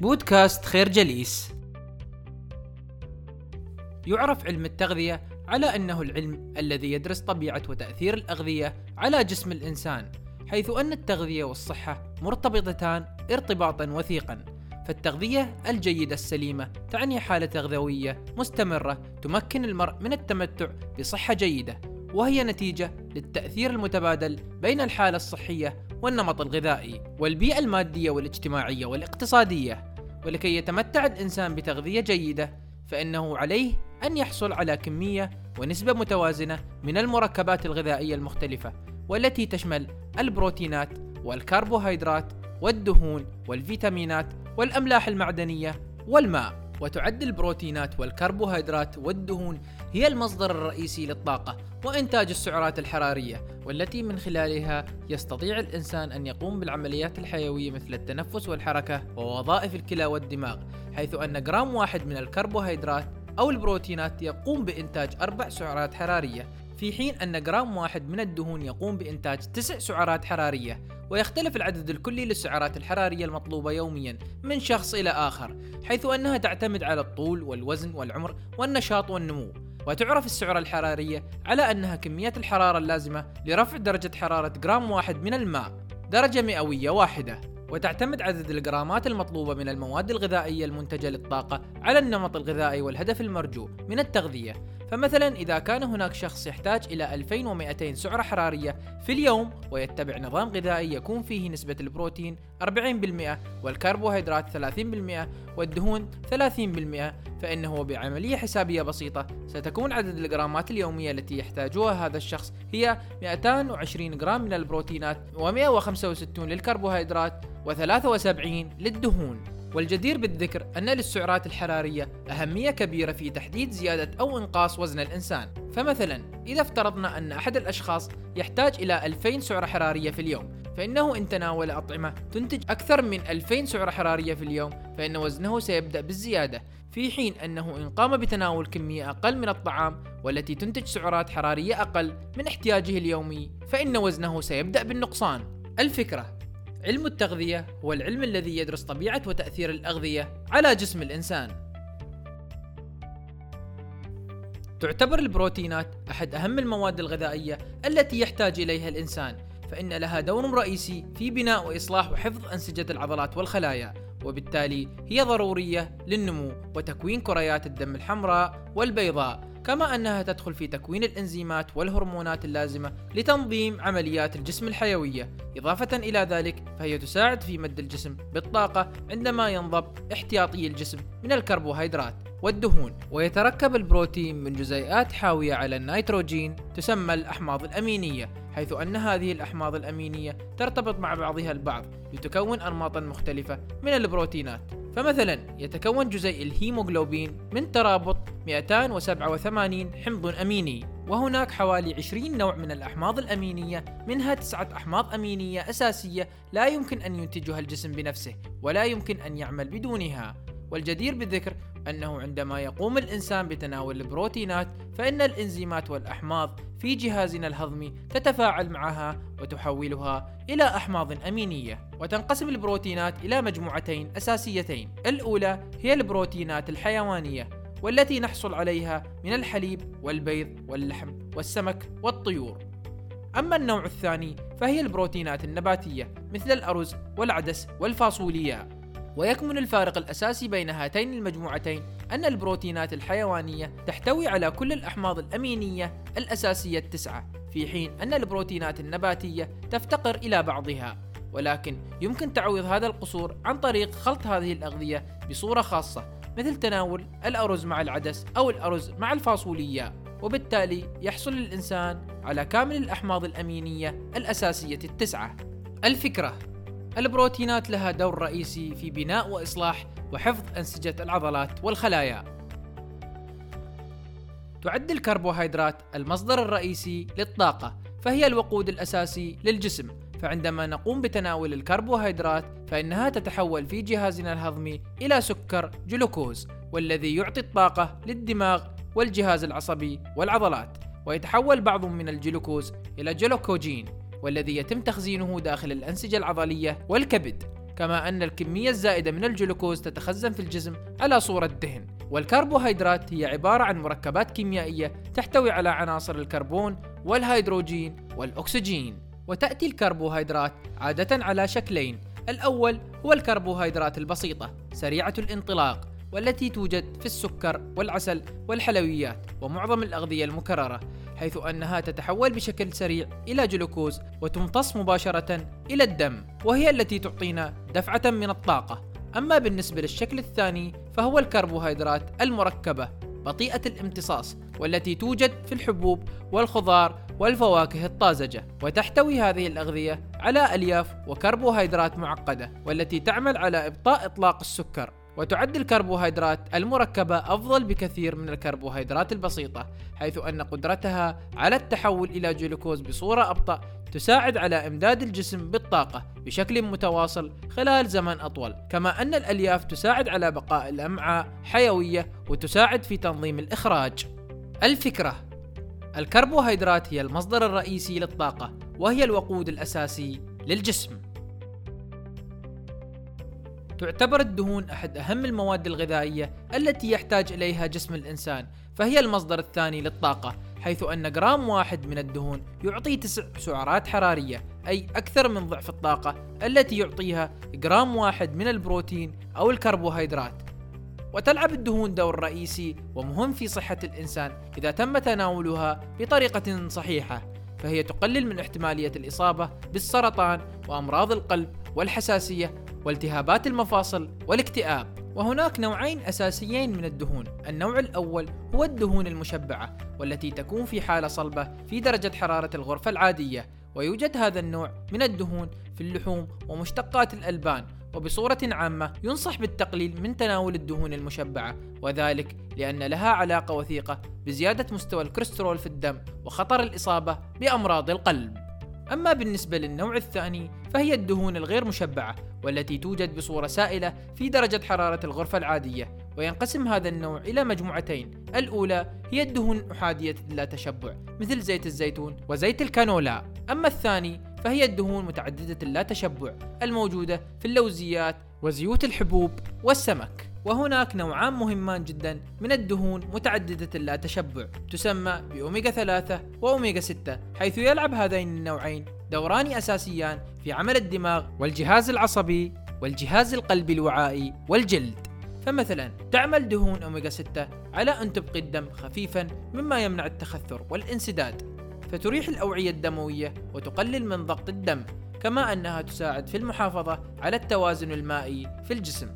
بودكاست خير جليس. يعرف علم التغذية على أنه العلم الذي يدرس طبيعة وتأثير الأغذية على جسم الإنسان حيث أن التغذية والصحة مرتبطتان ارتباطا وثيقا. فالتغذية الجيدة السليمة تعني حالة تغذوية مستمرة تمكن المرء من التمتع بصحة جيدة وهي نتيجة للتأثير المتبادل بين الحالة الصحية والنمط الغذائي والبيئة المادية والاجتماعية والاقتصادية. ولكي يتمتع الإنسان بتغذية جيدة فإنه عليه أن يحصل على كمية ونسبة متوازنة من المركبات الغذائية المختلفة والتي تشمل البروتينات والكربوهيدرات والدهون والفيتامينات والأملاح المعدنية والماء. وتعد البروتينات والكربوهيدرات والدهون هي المصدر الرئيسي للطاقة وإنتاج السعرات الحرارية والتي من خلالها يستطيع الإنسان أن يقوم بالعمليات الحيوية مثل التنفس والحركة ووظائف الكلى والدماغ حيث أن جرام واحد من الكربوهيدرات أو البروتينات يقوم بإنتاج أربع سعرات حرارية. في حين أن جرام واحد من الدهون يقوم بإنتاج تسع سعرات حرارية ويختلف العدد الكلي للسعرات الحرارية المطلوبة يوميا من شخص إلى آخر حيث أنها تعتمد على الطول والوزن والعمر والنشاط والنمو. وتعرف السعرة الحرارية على أنها كمية الحرارة اللازمة لرفع درجة حرارة جرام واحد من الماء درجة مئوية واحدة. وتعتمد عدد الجرامات المطلوبة من المواد الغذائية المنتجة للطاقة على النمط الغذائي والهدف المرجو من التغذية. فمثلا إذا كان هناك شخص يحتاج إلى 2200 سعرة حرارية في اليوم ويتبع نظام غذائي يكون فيه نسبة البروتين 40% والكربوهيدرات 30% والدهون 30% فإنه بعملية حسابية بسيطة ستكون عدد الجرامات اليومية التي يحتاجها هذا الشخص هي 220 جرام من البروتينات و165 للكربوهيدرات و73 للدهون. والجدير بالذكر أن للسعرات الحرارية أهمية كبيرة في تحديد زيادة أو إنقاص وزن الإنسان. فمثلا إذا افترضنا أن أحد الأشخاص يحتاج إلى 2000 سعرة حرارية في اليوم فإنه إن تناول أطعمة تنتج أكثر من 2000 سعرة حرارية في اليوم فإن وزنه سيبدأ بالزيادة. في حين أنه إن قام بتناول كمية أقل من الطعام والتي تنتج سعرات حرارية أقل من احتياجه اليومي فإن وزنه سيبدأ بالنقصان. الفكرة علم التغذية هو العلم الذي يدرس طبيعة وتأثير الأغذية على جسم الإنسان. تعتبر البروتينات أحد أهم المواد الغذائية التي يحتاج إليها الإنسان، فإن لها دور رئيسي في بناء وإصلاح وحفظ أنسجة العضلات والخلايا، وبالتالي هي ضرورية للنمو وتكوين كريات الدم الحمراء والبيضاء كما أنها تدخل في تكوين الإنزيمات والهرمونات اللازمة لتنظيم عمليات الجسم الحيوية. إضافة إلى ذلك فهي تساعد في مد الجسم بالطاقة عندما ينضب احتياطي الجسم من الكربوهيدرات والدهون. ويتركب البروتين من جزيئات حاوية على النيتروجين تسمى الأحماض الأمينية حيث أن هذه الأحماض الأمينية ترتبط مع بعضها البعض لتكون أنماطا مختلفة من البروتينات. فمثلا يتكون جزيء الهيموغلوبين من ترابط 287 حمض أميني وهناك حوالي 20 نوع من الأحماض الأمينية منها تسعة أحماض أمينية أساسية لا يمكن أن ينتجها الجسم بنفسه ولا يمكن أن يعمل بدونها. والجدير بالذكر أنه عندما يقوم الإنسان بتناول البروتينات فإن الإنزيمات والأحماض في جهازنا الهضمي تتفاعل معها وتحولها إلى أحماض أمينية وتنقسم البروتينات إلى مجموعتين أساسيتين. الأولى هي البروتينات الحيوانية والتي نحصل عليها من الحليب والبيض واللحم والسمك والطيور. أما النوع الثاني فهي البروتينات النباتية مثل الأرز والعدس والفاصولياء ويكمن الفارق الأساسي بين هاتين المجموعتين أن البروتينات الحيوانية تحتوي على كل الأحماض الأمينية الأساسية التسعة في حين أن البروتينات النباتية تفتقر إلى بعضها. ولكن يمكن تعويض هذا القصور عن طريق خلط هذه الأغذية بصورة خاصة مثل تناول الأرز مع العدس أو الأرز مع الفاصولياء وبالتالي يحصل الإنسان على كامل الأحماض الأمينية الأساسية التسعة. الفكرة البروتينات لها دور رئيسي في بناء وإصلاح وحفظ أنسجة العضلات والخلايا. تعد الكربوهيدرات المصدر الرئيسي للطاقة فهي الوقود الأساسي للجسم. فعندما نقوم بتناول الكربوهيدرات فإنها تتحول في جهازنا الهضمي إلى سكر جلوكوز والذي يعطي الطاقة للدماغ والجهاز العصبي والعضلات ويتحول بعض من الجلوكوز إلى جليكوجين. والذي يتم تخزينه داخل الأنسجة العضلية والكبد كما أن الكمية الزائدة من الجلوكوز تتخزن في الجسم على صورة دهن. والكربوهيدرات هي عبارة عن مركبات كيميائية تحتوي على عناصر الكربون والهيدروجين والأكسجين. وتأتي الكربوهيدرات عادة على شكلين الأول هو الكربوهيدرات البسيطة سريعة الانطلاق والتي توجد في السكر والعسل والحلويات ومعظم الأغذية المكررة. حيث أنها تتحول بشكل سريع إلى جلوكوز وتمتص مباشرة إلى الدم وهي التي تعطينا دفعة من الطاقة. أما بالنسبة للشكل الثاني فهو الكربوهيدرات المركبة بطيئة الامتصاص والتي توجد في الحبوب والخضار والفواكه الطازجة. وتحتوي هذه الأغذية على ألياف وكربوهيدرات معقدة والتي تعمل على إبطاء إطلاق السكر. وتعد الكربوهيدرات المركبة أفضل بكثير من الكربوهيدرات البسيطة حيث أن قدرتها على التحول إلى جلوكوز بصورة أبطأ تساعد على إمداد الجسم بالطاقة بشكل متواصل خلال زمن أطول كما أن الألياف تساعد على بقاء الأمعاء حيوية وتساعد في تنظيم الإخراج. الفكرة الكربوهيدرات هي المصدر الرئيسي للطاقة وهي الوقود الأساسي للجسم. تعتبر الدهون أحد أهم المواد الغذائية التي يحتاج إليها جسم الإنسان فهي المصدر الثاني للطاقة حيث أن جرام واحد من الدهون يعطي تسع سعرات حرارية أي أكثر من ضعف الطاقة التي يعطيها جرام واحد من البروتين أو الكربوهيدرات. وتلعب الدهون دور رئيسي ومهم في صحة الإنسان إذا تم تناولها بطريقة صحيحة فهي تقلل من احتمالية الإصابة بالسرطان وأمراض القلب والحساسية والتهابات المفاصل والاكتئاب. وهناك نوعين أساسيين من الدهون. النوع الأول هو الدهون المشبعة والتي تكون في حالة صلبة في درجة حرارة الغرفة العادية. ويوجد هذا النوع من الدهون في اللحوم ومشتقات الألبان وبصورة عامة ينصح بالتقليل من تناول الدهون المشبعة. وذلك لأن لها علاقة وثيقة بزيادة مستوى الكوليسترول في الدم وخطر الإصابة بأمراض القلب. أما بالنسبة للنوع الثاني فهي الدهون الغير مشبعة والتي توجد بصورة سائلة في درجة حرارة الغرفة العادية وينقسم هذا النوع إلى مجموعتين. الأولى هي الدهون أحادية اللا تشبع مثل زيت الزيتون وزيت الكانولا. أما الثاني فهي الدهون متعددة اللا تشبع الموجودة في اللوزيات وزيوت الحبوب والسمك. وهناك نوعان مهمان جدا من الدهون متعددة اللا تشبع تسمى بأوميغا 3 وأوميغا 6 حيث يلعب هذين النوعين دوران أساسيان في عمل الدماغ والجهاز العصبي والجهاز القلبي الوعائي والجلد. فمثلا تعمل دهون أوميغا 6 على أن تبقي الدم خفيفا مما يمنع التخثر والانسداد. فتريح الأوعية الدموية وتقلل من ضغط الدم كما أنها تساعد في المحافظة على التوازن المائي في الجسم.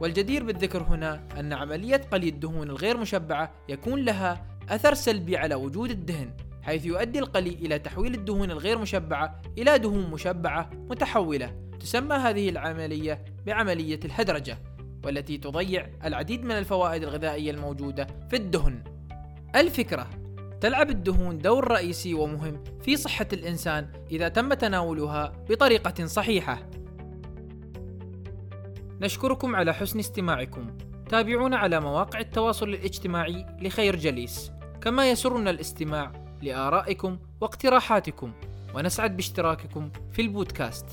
والجدير بالذكر هنا أن عملية قلي الدهون الغير مشبعة يكون لها أثر سلبي على وجود الدهن. حيث يؤدي القلي إلى تحويل الدهون الغير مشبعة إلى دهون مشبعة متحولة. تسمى هذه العملية بعملية الهدرجة والتي تضيع العديد من الفوائد الغذائية الموجودة في الدهن. الفكرة تلعب الدهون دور رئيسي ومهم في صحة الإنسان إذا تم تناولها بطريقة صحيحة. نشكركم على حسن استماعكم. تابعونا على مواقع التواصل الاجتماعي لخير جليس. كما يسرنا الاستماع لآرائكم واقتراحاتكم ونسعد باشتراككم في البودكاست.